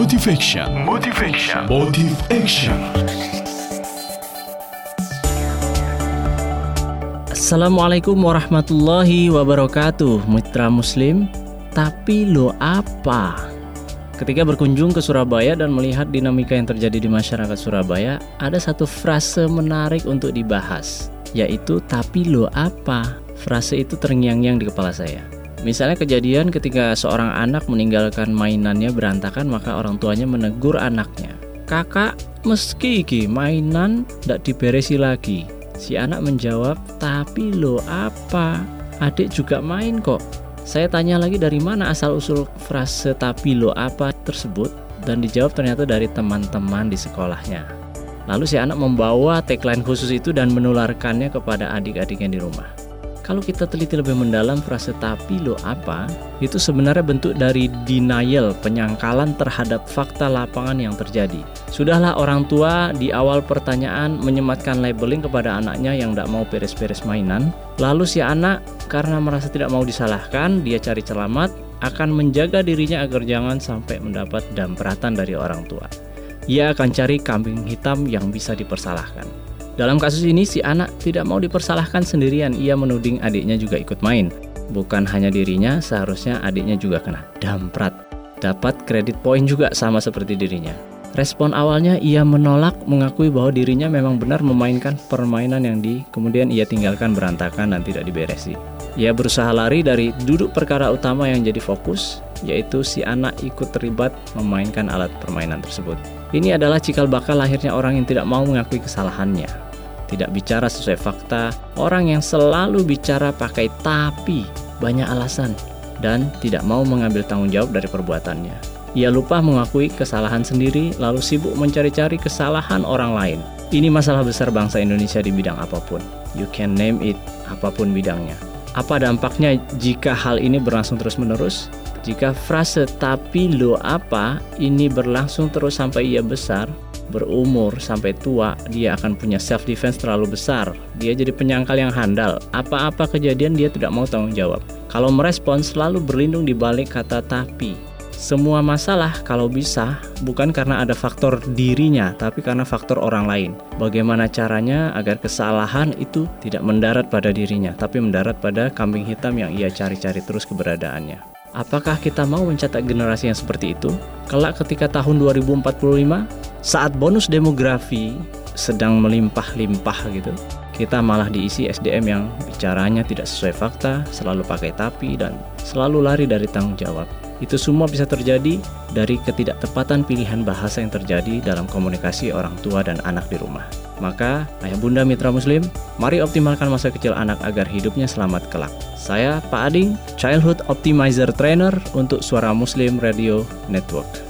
Motivation. Motivation. Motive Action. Assalamualaikum warahmatullahi wabarakatuh Mitra Muslim Tapi lo apa? Ketika berkunjung ke Surabaya dan melihat dinamika yang terjadi di masyarakat Surabaya Ada satu frase menarik untuk dibahas Yaitu tapi lo apa? Frase itu terngiang-ngiang di kepala saya Misalnya kejadian ketika seorang anak meninggalkan mainannya berantakan Maka orang tuanya menegur anaknya Kakak, meski iki mainan tidak diberesi lagi Si anak menjawab, tapi lo apa? Adik juga main kok. Saya tanya lagi dari mana asal-usul frase tapi lo apa tersebut dan dijawab ternyata dari teman-teman di sekolahnya. Lalu si anak membawa tagline khusus itu dan menularkannya kepada adik-adiknya di rumah. Kalau kita teliti lebih mendalam frase tapi lo apa, itu sebenarnya bentuk dari denial, penyangkalan terhadap fakta lapangan yang terjadi. Sudahlah orang tua di awal pertanyaan menyematkan labeling kepada anaknya yang tidak mau beres-beres mainan. Lalu si anak karena merasa tidak mau disalahkan, dia cari celamat, akan menjaga dirinya agar jangan sampai mendapat dampratan dari orang tua. Ia akan cari kambing hitam yang bisa dipersalahkan. Dalam kasus ini, si anak tidak mau dipersalahkan sendirian. Ia menuding adiknya juga ikut main. Bukan hanya dirinya, seharusnya adiknya juga kena damprat. Dapat kredit poin juga sama seperti dirinya. Respon awalnya ia menolak mengakui bahwa dirinya memang benar memainkan permainan yang di kemudian ia tinggalkan berantakan dan tidak diberesi. Ia berusaha lari dari duduk perkara utama yang jadi fokus, yaitu si anak ikut terlibat memainkan alat permainan tersebut. Ini adalah cikal bakal lahirnya orang yang tidak mau mengakui kesalahannya tidak bicara sesuai fakta, orang yang selalu bicara pakai tapi, banyak alasan, dan tidak mau mengambil tanggung jawab dari perbuatannya. Ia lupa mengakui kesalahan sendiri, lalu sibuk mencari-cari kesalahan orang lain. Ini masalah besar bangsa Indonesia di bidang apa pun. You can name it, apa pun bidangnya. Apa dampaknya jika hal ini berlangsung terus-menerus? Jika frase "tapi lo apa" ini berlangsung terus sampai ia besar, berumur sampai tua dia akan punya self defense terlalu besar dia jadi penyangkal yang handal apa-apa kejadian dia tidak mau tanggung jawab kalau merespon selalu berlindung di balik kata tapi semua masalah kalau bisa bukan karena ada faktor dirinya tapi karena faktor orang lain. Bagaimana caranya agar kesalahan itu tidak mendarat pada dirinya tapi mendarat pada kambing hitam yang ia cari-cari terus keberadaannya. Apakah kita mau mencetak generasi yang seperti itu? Kelak ketika tahun 2045 saat bonus demografi sedang melimpah-limpah gitu kita malah diisi SDM yang bicaranya tidak sesuai fakta, selalu pakai tapi, dan selalu lari dari tanggung jawab. Itu semua bisa terjadi dari ketidaktepatan pilihan bahasa yang terjadi dalam komunikasi orang tua dan anak di rumah. Maka, ayah bunda mitra muslim, mari optimalkan masa kecil anak agar hidupnya selamat kelak. Saya Pak Ading, Childhood Optimizer Trainer untuk Suara Muslim Radio Network.